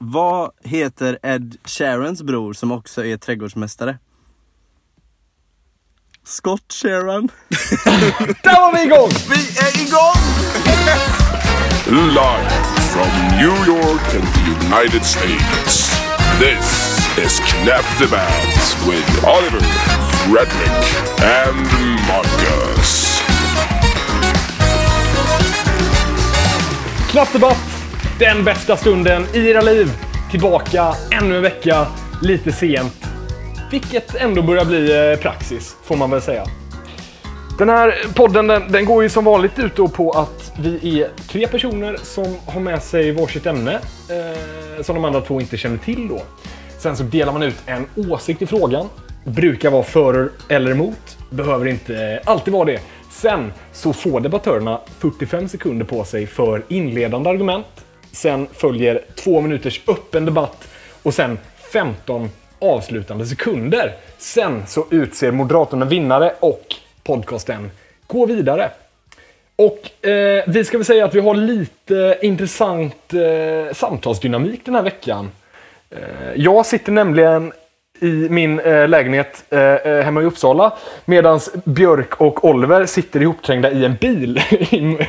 Vad heter Ed Sheerans bror som också är trädgårdsmästare? Scott Sheeran. Där var vi igång! Vi är igång! Live from New York and the United States. This is Knap the with Oliver, Fredrik, and Marcus. Knapp debatt, den bästa stunden i era liv. Tillbaka ännu en vecka, lite sent. Vilket ändå börjar bli eh, praxis, får man väl säga. Den här podden den, den går ju som vanligt ut då på att vi är tre personer som har med sig varsitt ämne eh, som de andra två inte känner till då. Sen så delar man ut en åsikt i frågan. Brukar vara för eller emot. Behöver inte eh, alltid vara det. Sen så får debattörerna 45 sekunder på sig för inledande argument. Sen följer två minuters öppen debatt och sen 15 avslutande sekunder. Sen så utser moderaterna vinnare och podcasten går vidare. Och eh, vi ska väl säga att vi har lite intressant eh, samtalsdynamik den här veckan. Eh, jag sitter nämligen i min eh, lägenhet eh, eh, hemma i Uppsala medan Björk och Oliver sitter ihopträngda i en bil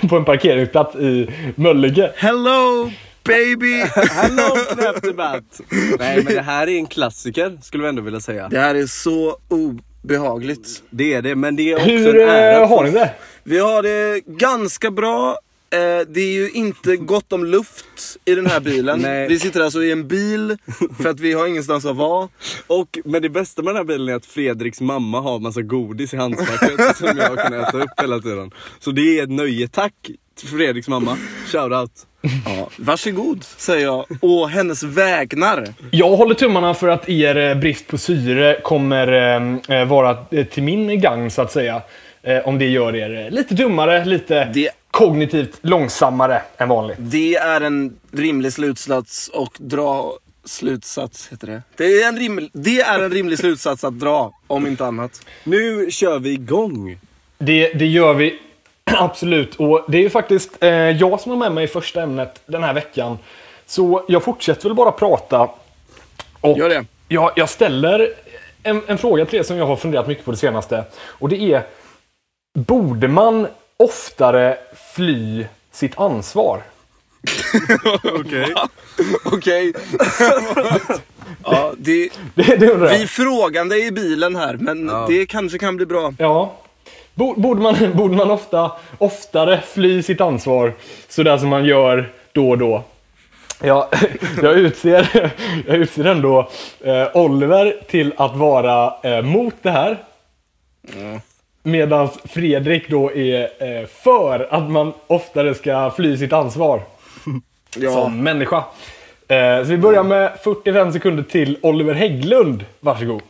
på en parkeringsplats i Möllige. Hello baby! Hello Knap Debatt! Nej men det här är en klassiker skulle vi ändå vilja säga. Det här är så obehagligt. Det är det, men det är också Hur en ära eh, att har ni det? Vi har det ganska bra. Eh, det är ju inte gott om luft i den här bilen. Nej. Vi sitter alltså i en bil för att vi har ingenstans att vara. Och, men det bästa med den här bilen är att Fredriks mamma har massa godis i handskfacket som jag kan äta upp hela tiden. Så det är ett nöje. Tack Fredriks mamma. Shoutout. Ja, varsågod, säger jag. Å hennes vägnar. Jag håller tummarna för att er eh, brist på syre kommer eh, eh, vara till min gang så att säga. Eh, om det gör er lite dummare, lite Det- kognitivt långsammare än vanligt. Det är en rimlig slutsats och dra slutsats, heter det. Det är en, rim, det är en rimlig slutsats att dra, om inte annat. Nu kör vi igång. Det, det gör vi absolut. Och det är ju faktiskt eh, jag som har med mig första ämnet den här veckan. Så jag fortsätter väl bara prata. Och Gör det. Jag, jag ställer en, en fråga till er som jag har funderat mycket på det senaste. Och det är, borde man oftare fly sitt ansvar? Okej. Okej. ja, det, Det, det undrar jag. vi är frågande i bilen här, men det kanske kan bli bra. Ja. Bo- Borde man, borde man ofta, oftare fly sitt ansvar sådär som man gör då och då? Ja, jag, utser, jag utser ändå eh, Oliver till att vara eh, mot det här. Medan Fredrik då är eh, för att man oftare ska fly sitt ansvar Ja. som människa. Eh, så vi börjar med 45 sekunder till Oliver Hägglund. Varsågod.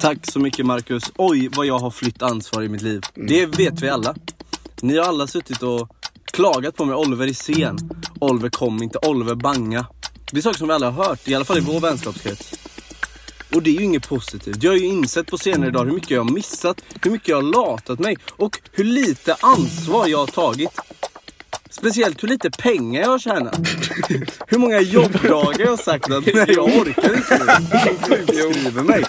Tack så mycket Marcus. Oj, vad jag har flytt ansvar i mitt liv. Det vet vi alla. Ni har alla suttit och klagat på mig. Oliver är sen. Oliver kom inte. Oliver banga. Det är saker som vi alla har hört, i alla fall i vår vänskapskrets. Och det är ju inget positivt. Jag har ju insett på senare dagar hur mycket jag har missat, hur mycket jag har latat mig och hur lite ansvar jag har tagit. Speciellt hur lite pengar jag har tjänat. Hur många jobbdagar jag har sagt att nej, jag orkar inte. Sjukskriver mig.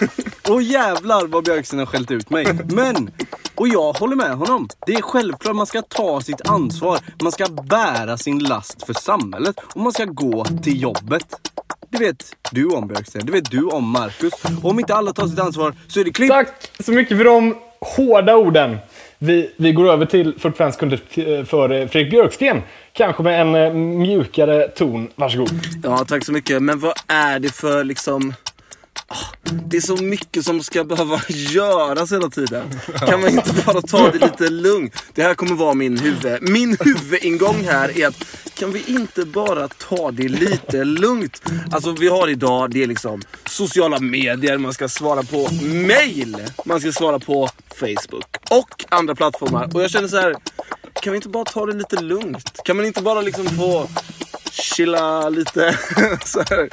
Och jävlar vad Björksen har skällt ut mig. Men, och jag håller med honom. Det är självklart man ska ta sitt ansvar. Man ska bära sin last för samhället. Och man ska gå till jobbet. Det vet du om Björksten. Det vet du om Marcus. Och om inte alla tar sitt ansvar så är det klipp. Tack så mycket för de hårda orden. Vi, vi går över till 45 sekunder t- för eh, Fredrik Björksten. Kanske med en eh, mjukare ton. Varsågod. Ja, tack så mycket. Men vad är det för liksom... Ah, Det är så mycket som ska behöva göras hela tiden. Kan man inte bara ta det lite lugnt? Det här kommer vara min huvud. Min huvudingång här är att kan vi inte bara ta det lite lugnt? Alltså vi har idag, det är liksom sociala medier, man ska svara på mail, man ska svara på Facebook och andra plattformar. Och jag känner så här, kan vi inte bara ta det lite lugnt? Kan man inte bara liksom få chilla lite. så här.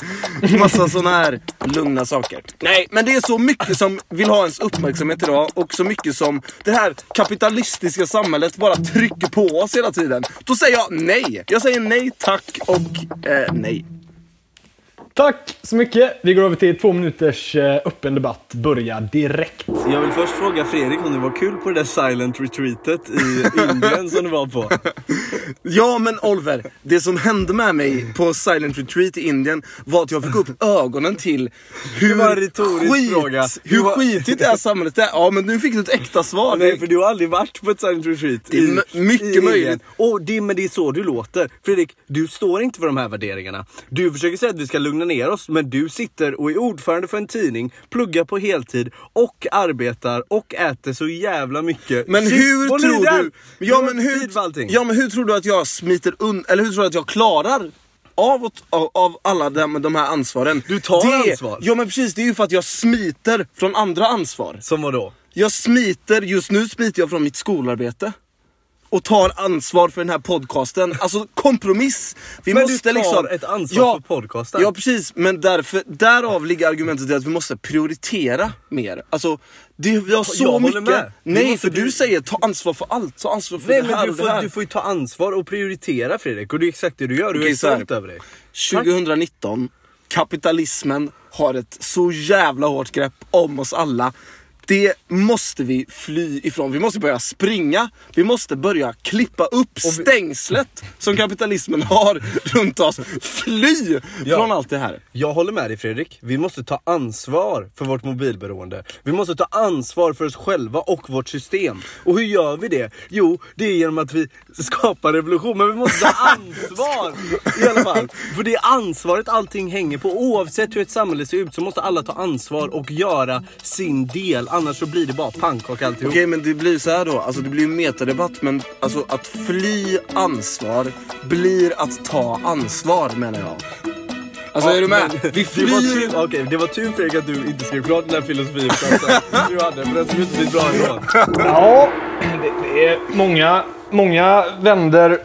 Massa såna här lugna saker. Nej, men det är så mycket som vill ha ens uppmärksamhet idag och så mycket som det här kapitalistiska samhället bara trycker på oss hela tiden. Då säger jag nej. Jag säger nej tack och eh, nej. Tack så mycket. Vi går över till två minuters eh, öppen debatt. Börja direkt. Jag vill först fråga Fredrik om det var kul på det där silent retreatet i Indien som du var på. Ja men Oliver, det som hände med mig på Silent Retreat i Indien var att jag fick upp ögonen till hur, Det var en skit, fråga. hur var- skitigt det här samhället är. Ja men nu fick du ett äkta svar. Nej, för du har aldrig varit på ett silent retreat. Det är mycket möjligt. Och det, men det är så du låter. Fredrik, du står inte för de här värderingarna. Du försöker säga att vi ska lugna ner oss, men du sitter och är ordförande för en tidning, pluggar på heltid och arbetar och äter så jävla mycket Men hur tror du... Ja men, hur, ja men hur tror du att jag smiter un, Eller hur tror du att jag klarar av, att- av, av alla de, de här ansvaren? Du tar det, ansvar. Ja men precis, det är ju för att jag smiter från andra ansvar. Som vadå? Jag smiter, just nu smiter jag från mitt skolarbete. Och tar ansvar för den här podcasten. Alltså kompromiss. Vi Men du måste tar liksom... ett ansvar för podcasten. Ja precis, men därför, därav ligger argumentet till att vi måste prioritera mer. Alltså, det, vi har så Jag mycket. med. Det Nej, för du... du- säger ta ansvar för allt. Ta ansvar för Nej det men här du och det får, här. du får ju ta ansvar och prioritera Fredrik. Och det är exakt det du gör. Du Okej, är stolt över dig. 2019, kapitalismen har ett så jävla hårt grepp om oss alla. Det måste vi fly ifrån. Vi måste börja springa. Vi måste börja klippa upp stängslet som kapitalismen har runt oss. Fly Ja. från allt det här. Jag håller med dig Fredrik. Vi måste ta ansvar för vårt mobilberoende. Vi måste ta ansvar för oss själva och vårt system. Och hur gör vi det? Jo, det är genom att vi skapar revolution. Men vi måste ta ansvar i alla fall. För det är ansvaret allting hänger på. Oavsett hur ett samhälle ser ut så måste alla ta ansvar och göra sin del. Annars så blir det bara pannkaka alltihop. Okej men det blir så här då, alltså det blir ju metadebatt men alltså att fly ansvar blir att ta ansvar menar jag. Alltså är du med? Men Vi Det var, flyr... tur, okej, det var tur Fredrik att du inte skrev klart den här filosofikuppsatsen du hade. För den skulle inte bli bra ändå. Ja, det, det är många, många vänder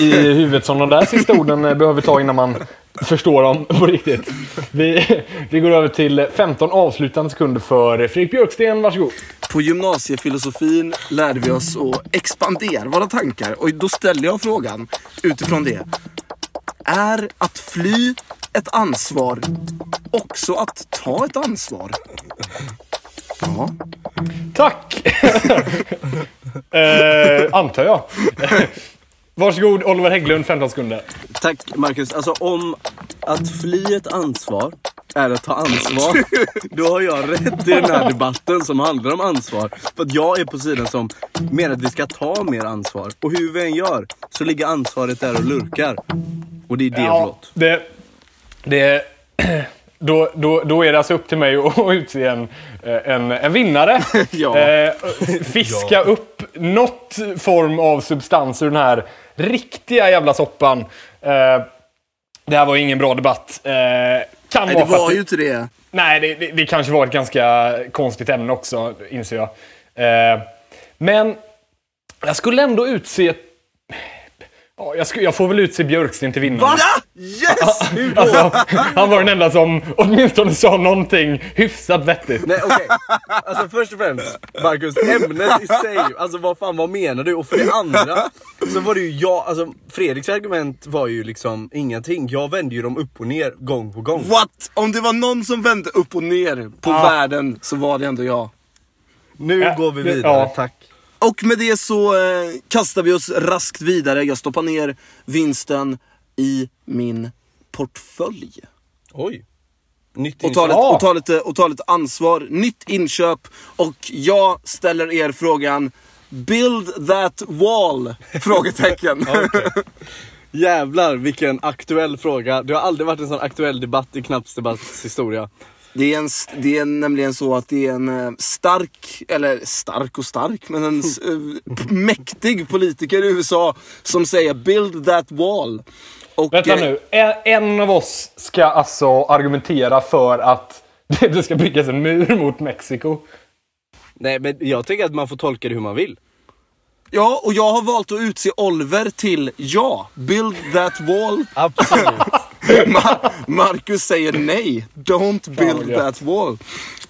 i huvudet som de där sista orden eh, behöver ta innan man förstår dem på riktigt. Vi, vi går över till 15 avslutande sekunder för Fredrik Björksten. Varsågod. På gymnasiefilosofin lärde vi oss att expandera våra tankar och då ställer jag frågan utifrån det. Är att fly ett ansvar också att ta ett ansvar? Ja. Tack! eh, antar jag. Varsågod Oliver Hägglund, 15 sekunder. Tack Marcus. Alltså om att fly ett ansvar är att ta ansvar. Då har jag rätt i den här debatten som handlar om ansvar. För att jag är på sidan som menar att vi ska ta mer ansvar. Och hur vi än gör så ligger ansvaret där och lurkar. Och det är det blott. det, det, då, då, då är det alltså upp till mig att utse en, en, en vinnare. Ja. Eh, fiska upp något form av substans ur den här riktiga jävla soppan. Eh, det här var ju ingen bra debatt. Eh, kan Nej, vara det att var ju inte det. Nej, det, det, det kanske var ett ganska konstigt ämne också, inser jag. Eh, men jag skulle ändå utse... Ja, jag, skulle, jag får väl utse Björksten till vinnare. Va? Yes! Alltså, han var den enda som åtminstone sa någonting hyfsat vettigt. Nej okej. Alltså först och främst, Marcus, ämnet i sig. Alltså vad fan, vad menar du? Och för det andra så var det ju jag, alltså Fredriks argument var ju liksom ingenting. Jag vände ju dem upp och ner gång på gång. What? Om det var någon som vände upp och ner på Ja. världen så var det ändå jag. Nu Ja, går vi vidare, ja. tack. Och med det så eh, kastar vi oss raskt vidare. Jag stoppar ner vinsten i min portfölj. Oj. Nytt Och tar, lite, och, tar lite, och tar lite ansvar. Nytt inköp. Och jag ställer er frågan Build that wall? Frågetecken. Jävlar vilken aktuell fråga. Det har aldrig varit en sån aktuell debatt i Knapps debatts historia. Det är, en, det är nämligen så att det är en eh, stark, eller stark och stark, men en eh, mäktig politiker i USA som säger build that wall. Och, Vänta eh, nu. En, en av oss ska alltså argumentera för att det ska byggas en mur mot Mexiko. Nej men jag tycker att man får tolka det hur man vill. Ja, och jag har valt att utse Oliver till ja, build that wall. Absolut. Ma- Marcus säger nej, don't build that wall.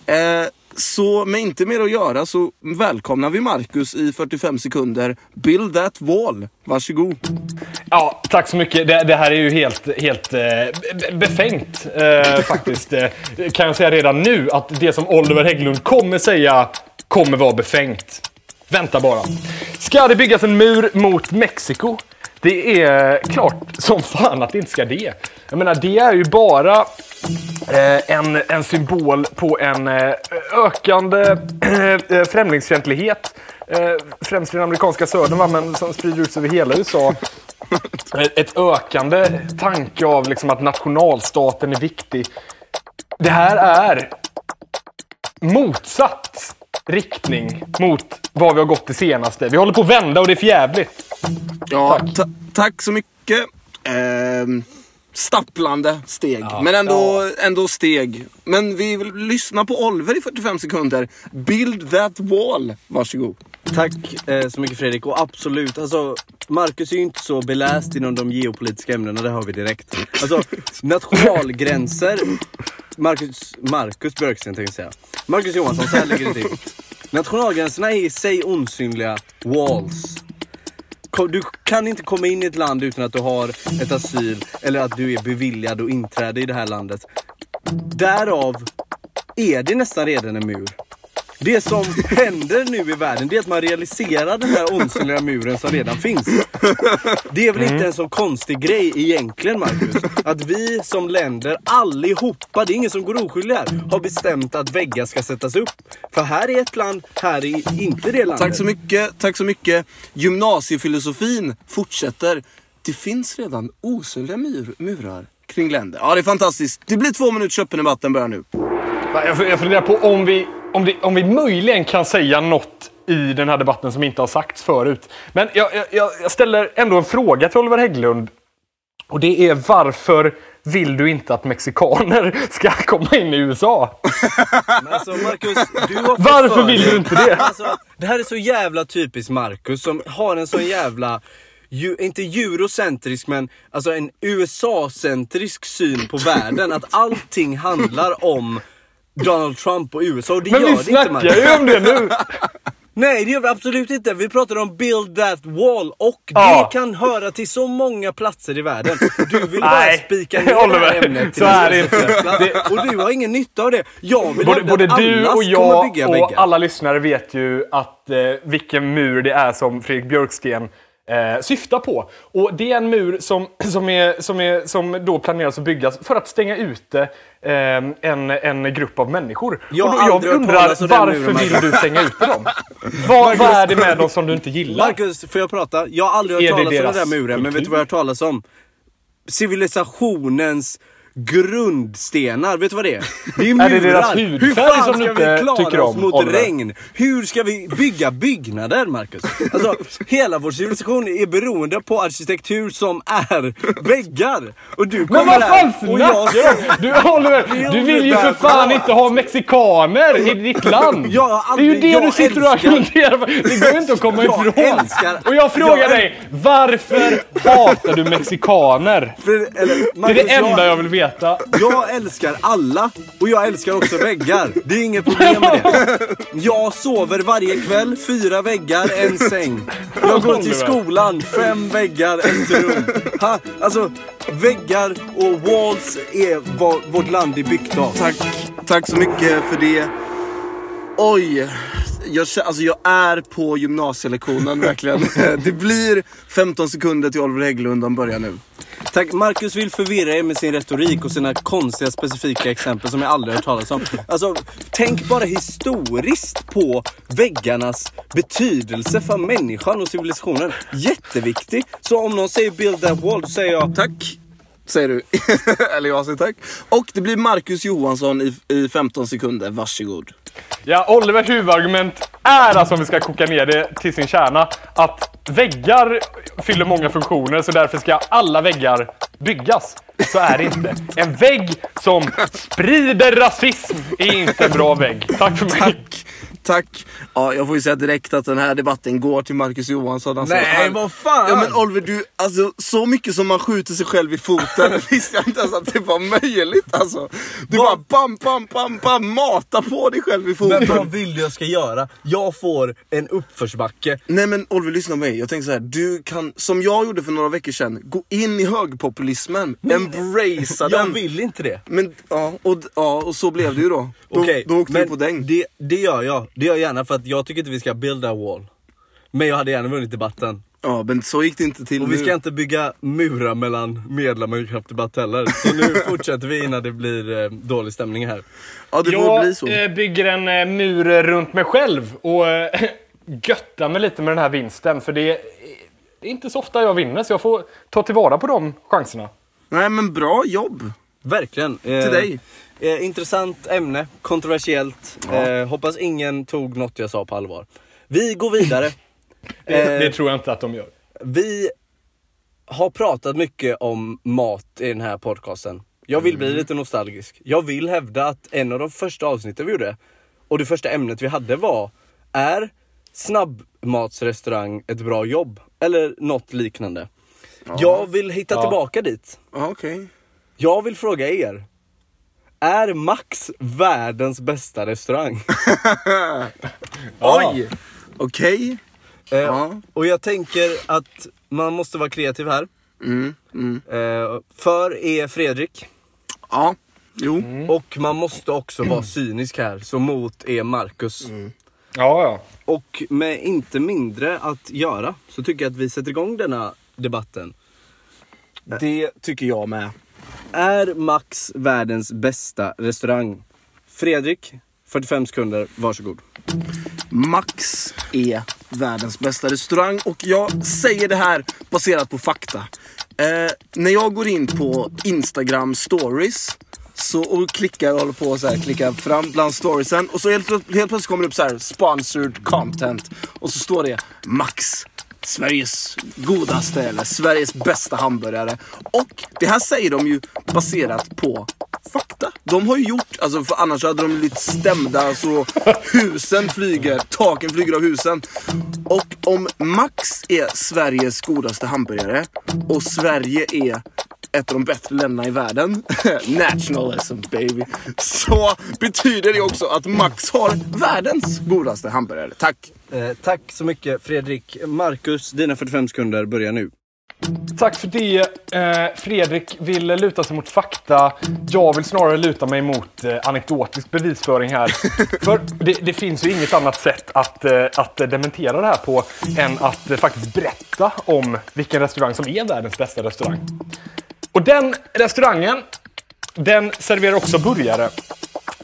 Eh, Så med inte mer att göra så välkomnar vi Marcus i 45 sekunder. Build that wall. Varsågod. Ja, tack så mycket. Det, det här är ju helt, helt eh, be- befängt eh, faktiskt. Eh, kan jag säga redan nu att det som Oliver Hägglund kommer säga kommer vara befängt. Vänta bara. Ska det byggas en mur mot Mexiko? Det är klart som fan att det inte ska det. Jag menar, det är ju bara eh, en, en symbol på en eh, ökande eh, eh främlingsfientlighet. Eh, främst i den amerikanska södern, va, men som sprider ut sig över hela USA. Ett- eh, Ett ökande tanke av liksom att nationalstaten är viktig. Det här är motsatt riktning mot vad vi har gått det senaste. Vi håller på att vända och det är för jävligt. Ja, Tack. ta- tack så mycket. Ehm, stapplande steg. Men ändå, ändå steg. Men vi vill lyssna på Oliver i 45 sekunder. Build that wall. Varsågod. Tack eh, så mycket Fredrik. Och absolut, alltså Marcus är ju inte så beläst inom de geopolitiska ämnena, det hör vi direkt. Alltså nationalgränser. Marcus, Marcus Björksten tänkte jag säga. Marcus Johansson, så här ligger det till. Nationalgränserna är i sig osynliga walls. Du kan inte komma in i ett land utan att du har ett asyl eller att du är beviljad och inträde i det här landet. Därav är det nästan redan en mur. Det som händer nu i världen det är att man realiserar den här osynliga muren som redan finns. Det är väl inte en så konstig grej egentligen Marcus? Att vi som länder allihopa, det är ingen som går oskyldig här, har bestämt att väggar ska sättas upp. För här är ett land, här är inte det landet. Tack så mycket. Tack så mycket. Gymnasiefilosofin fortsätter. Det finns redan osynliga mur, murar kring länder. Ja, det är fantastiskt. Det blir två minuters öppen debatten börjar nu. Jag jag funderar på om vi, om, det, om vi möjligen kan säga något i den här debatten som inte har sagts förut. Men jag, jag- jag, ställer ändå en fråga till Oliver Hägglund. Och det är varför vill du inte att mexikaner ska komma in i USA? Alltså Marcus, Varför för vill du inte det? Alltså, det här är så jävla typiskt Marcus som har en sån jävla ju, inte eurocentrisk men alltså en USA-centrisk syn på världen. Att allting handlar om Donald Trump och USA och det Men gör vi det inte snackar Marcus. ju om det nu! Nej det gör vi absolut inte. Vi pratar om build that wall och Ja. det kan höra till så många platser i världen. Du vill bara spika ner det Oliver, här ämnet till så är det inte. Och du har ingen nytta av det. Jag vill Både, både att du och jag och alla lyssnare vet ju att eh, vilken mur det är som Fredrik Björksten eh, syftar på. Och det är en mur som, som, är, som, är, som då planeras att byggas för att stänga ute eh, en, en grupp av människor. Jag och då, hört undrar varför vill du stänga ute dem? Vad, vad är det med dem som du inte gillar? Marcus, får jag prata? Jag har aldrig hört talas om den där muren, men vet du kultur? vad jag har hört talas om? Civilisationens grundstenar, vet du vad det är? Det är murar. Är det deras Hur fan som ska inte vi klara oss om, mot Oliver? regn? Hur ska vi bygga byggnader, Marcus? Alltså, hela vår civilisation är beroende på arkitektur som är väggar. Och du kommer Men vad fan här och jag snackar du Du Oliver, du vill ju för fan inte ha mexikaner i ditt land! Jag har det är ju aldrig- det du sitter och argumenterar. Det går ju inte att komma Jag ifrån. älskar- Och jag frågar jag- dig, varför hatar du mexikaner? För, eller, Det är Marcus, det enda jag vill veta. Jag älskar alla och jag älskar också väggar. Det är inget problem med det. Jag sover varje kväll, fyra väggar, en säng. Jag går till skolan, fem väggar, ett rum. Ha, alltså, väggar och walls är vad vårt land är byggt av. Tack, tack så mycket för det. Oj, jag, alltså jag är på gymnasielektionen verkligen. Det blir 15 sekunder till Oliver Hägglund om börjar nu. Tack. Marcus vill förvirra er med sin retorik och sina konstiga specifika exempel som jag aldrig hört talas om. Alltså, tänk bara historiskt på väggarnas betydelse för människan och civilisationen. Jätteviktig. Så om någon säger build that wall, så säger jag Tack, säger du. Eller jag säger tack. Och det blir Marcus Johansson i, i 15 sekunder. Varsågod. Ja, Olivers huvudargument är alltså, om vi ska koka ner det till sin kärna, att väggar fyller många funktioner så därför ska alla väggar byggas. Så är det inte. En vägg som sprider rasism är inte en bra vägg. Tack för mig. Tack, tack. Ja, jag får ju säga direkt att den här debatten går till Marcus Johansson. Alltså, Nej, han- vad fan! Ja men Oliver, du, alltså så mycket som man skjuter sig själv i foten visste jag inte ens att det var möjligt alltså. Du bara bam, bam, bam, bam, mata på dig själv i Men foten. vad vill du jag ska göra? Jag får en uppförsbacke. Nej men Oliver, lyssna på mig. Jag tänker så här, du kan, som jag gjorde för några veckor sedan, gå in i högerpopulismen. Embracea Jag den. vill inte det. Men ja och, ja, och så blev det ju då. Då, Okej, då åkte men du på däng. Det, det gör jag. Det gör jag gärna för att jag tycker inte vi ska build a wall. Men jag hade gärna vunnit debatten. Ja men så gick det inte till Och nu. vi ska inte bygga murar mellan medlemmar i Kraftdebatt heller. Så nu fortsätter vi innan det blir eh, dålig stämning här. Ja det får Jag bli så. eh, bygger en eh, mur runt mig själv och eh, göttar mig lite med den här vinsten. För det är, det är inte så ofta jag vinner, så jag får ta tillvara på de chanserna. Nej men bra jobb. Verkligen. Eh, Till dig. Eh, intressant ämne, kontroversiellt. Eh, hoppas ingen tog något jag sa på allvar. Vi går vidare. Det, Eh, det tror jag inte att de gör. Vi har pratat mycket om mat i den här podcasten. Jag vill bli lite nostalgisk. Jag vill hävda att en av de första avsnitten vi gjorde och det första ämnet vi hade var Är snabbmatsrestaurang ett bra jobb? Eller något liknande. Jag vill hitta Ja. tillbaka dit. Ja okej. Jag vill fråga er. Är Max världens bästa restaurang? Oj! Okej. Eh, Ja. Och jag tänker att man måste vara kreativ här. Mm, mm. Eh, för är Fredrik. Ja. Jo. Mm. Och man måste också vara cynisk här. Så mot är Marcus. Ja, ja. Och med inte mindre att göra så tycker jag att vi sätter igång denna debatten. Det tycker jag med. Är Max världens bästa restaurang? Fredrik, 45 sekunder, varsågod. Max är världens bästa restaurang och jag säger det här baserat på fakta. Eh, när jag går in på Instagram stories så, och klickar och håller på så här, klickar fram bland storiesen och så helt, helt plötsligt kommer det upp så här sponsored content och så står det Max. Sveriges godaste eller Sveriges bästa hamburgare. Och det här säger de ju baserat på fakta. De har ju gjort, alltså för annars hade de blivit stämda så husen flyger, taken flyger av husen. Och om Max är Sveriges godaste hamburgare och Sverige är ett av de bättre länderna i världen, nationalism baby, så betyder det också att Max har världens godaste hamburgare. Tack! Eh, tack så mycket Fredrik. Marcus, dina 45 sekunder börjar nu. Tack för det. Eh, Fredrik vill luta sig mot fakta. Jag vill snarare luta mig mot eh, anekdotisk bevisföring här. för det, det finns ju inget annat sätt att, eh, att dementera det här på än att faktiskt berätta om vilken restaurang som är världens bästa restaurang. Och den restaurangen, den serverar också burgare.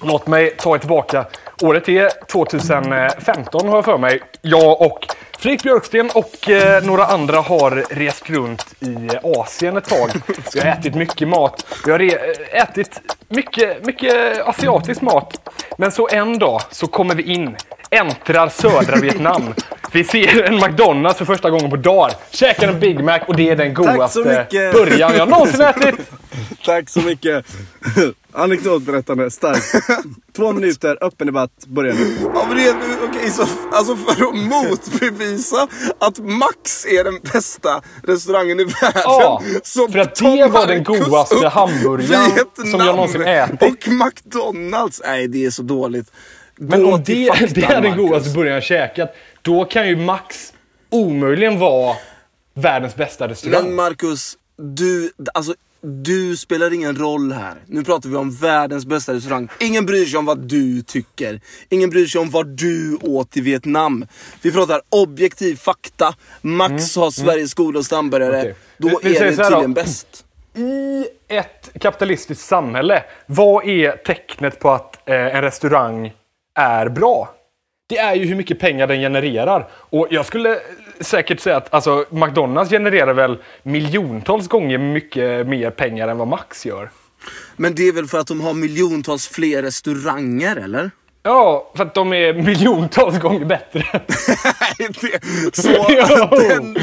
Låt mig ta er tillbaka. Året är 2015 har jag för mig. Jag och Fredrik Björksten och eh, några andra har rest runt i Asien ett tag. Vi har ätit mycket mat. Vi har eh, ätit mycket, mycket asiatisk mat. Men så en dag så kommer vi in, äntrar södra Vietnam. Vi ser en McDonalds för första gången på dagar. Käkar en Big Mac och det är den godaste burgaren jag någonsin ätit. Tack så mycket. Anekdotberättande, starkt. Två minuter, öppen debatt, börjar nu. Ja, men det okej, så alltså för att motbevisa att Max är den bästa restaurangen i världen. Ja, så för att det var den godaste hamburgaren som jag någonsin ätit. Och McDonalds. Nej, det är så dåligt. Men om det, det är den godaste burgaren jag käkat, då kan ju Max omöjligen vara världens bästa restaurang. Men Marcus, du, alltså, du spelar ingen roll här. Nu pratar vi om världens bästa restaurang. Ingen bryr sig om vad du tycker. Ingen bryr sig om vad du åt i Vietnam. Vi pratar objektiv fakta. Max har Sveriges godaste hamburgare. Okej. Då Vi- är det tydligen bäst. I ett kapitalistiskt samhälle, vad är tecknet på att eh, en restaurang är bra? Det är ju hur mycket pengar den genererar. Och jag skulle säkert säga att alltså, McDonalds genererar väl miljontals gånger mycket mer pengar än vad Max gör. Men det är väl för att de har miljontals fler restauranger, eller? Ja, för att de är miljontals gånger bättre. Så den,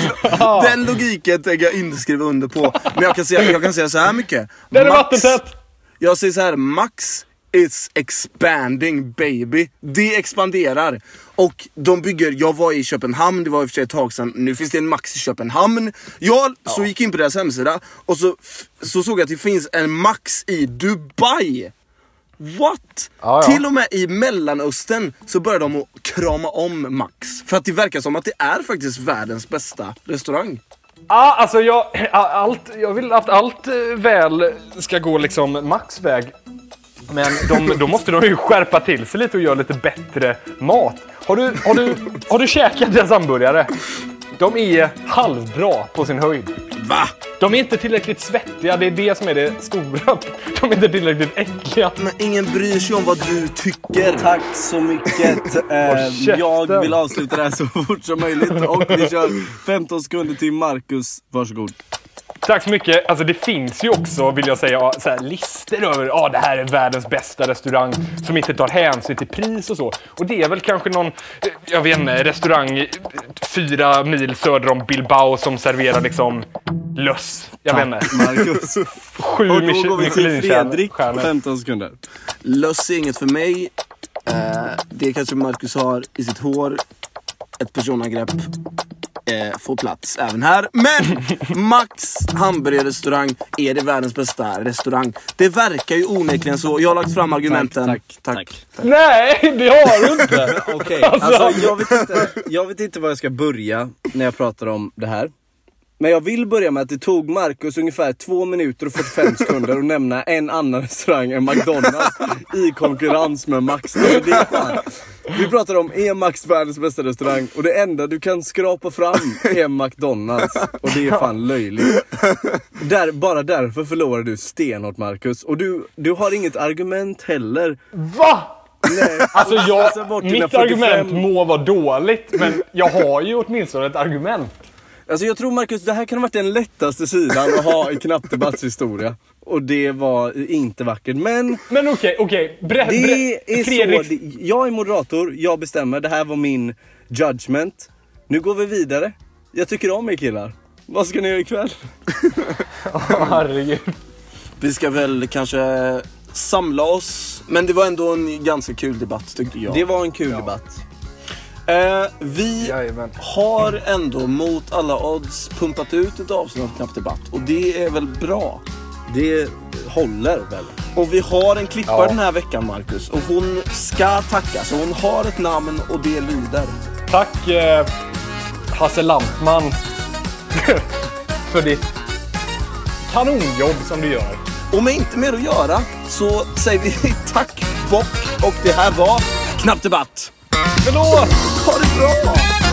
den logiken tänker jag inte skriva under på. Men jag kan säga, jag kan säga så här mycket. Den är Max- vattentät! Jag säger så här, Max It's expanding baby. Det expanderar. Och de bygger, jag var i Köpenhamn, det var i och för sig ett tag sedan. Nu finns det en Max i Köpenhamn. Jag så gick in på deras hemsida och så, så såg jag att det finns en Max i Dubai. What? Ja, ja. Till och med i Mellanöstern så börjar de att krama om Max. För att det verkar som att det är faktiskt världens bästa restaurang. Ja, alltså jag, allt, jag vill att allt eh, väl ska gå liksom Max väg. Men de, då måste de ju skärpa till sig lite och göra lite bättre mat. Har du, har du, har du käkat deras hamburgare? De är halvbra på sin höjd. Va? De är inte tillräckligt svettiga, det är det som är det stora. De är inte tillräckligt äckliga. Men ingen bryr sig om vad du tycker. Tack så mycket. Eh, jag vill avsluta det här så fort som möjligt och vi kör 15 sekunder till Marcus. Varsågod. Tack så mycket. Alltså det finns ju också, vill jag säga, så här, listor över ja, det här är världens bästa restaurang som inte tar hänsyn till pris och så. Och det är väl kanske någon, eh, jag vet inte, restaurang eh, fyra mil söder om Bilbao som serverar liksom löss. Jag vet inte. Marcus. Sju Och då går vi till Fredrik. Michelinstjärnor. 15 sekunder. Löss är inget för mig. Eh, det kanske Marcus har i sitt hår. Ett personangrepp eh, får plats även här. Men Max hamburgerrestaurang är det världens bästa restaurang. Det verkar ju onekligen så. Jag har lagt fram argumenten. tack, tack. Nej, det har du inte! Okej, Alltså- alltså jag vet, inte, jag vet inte var jag ska börja när jag pratar om det här. Men jag vill börja med att det tog Marcus ungefär 2 minuter och 45 sekunder att nämna en annan restaurang än McDonalds i konkurrens med Max. Alltså det är fan. Vi pratar om, är Max världens bästa restaurang? Och det enda du kan skrapa fram är McDonalds. Och det är fan löjligt. Där, bara därför förlorar du stenhårt Marcus. Och du, du har inget argument heller. Va? Nej, Alltså jag, dina mitt argument 45 må vara dåligt, men jag har ju åtminstone ett argument. Alltså jag tror Marcus, det här kan ha varit den lättaste sidan att ha i knappdebattshistoria. Och det var inte vackert. Men Men okej, okej. Bre- det bre- är Fredrik, så. det- Jag är moderator, jag bestämmer. Det här var min judgment. Nu går vi vidare. Jag tycker om er killar. Vad ska ni göra ikväll? Herregud. Vi ska väl kanske samla oss. Men det var ändå en ganska kul debatt tyckte jag. Det var en kul debatt. Eh, vi Jajamän. har ändå mot alla odds pumpat ut ett avsnitt av Knapp Debatt. Och det är väl bra. Det håller väl? Och vi har en klippare Ja. den här veckan Marcus. Och hon ska tackas. Och hon har ett namn och det lyder. Tack eh, Hasse Lampman för ditt kanonjobb som du gör. Och med inte mer att göra så säger vi tack Bock. Och det här var Knapp Debatt. Förlåt! Ha det bra!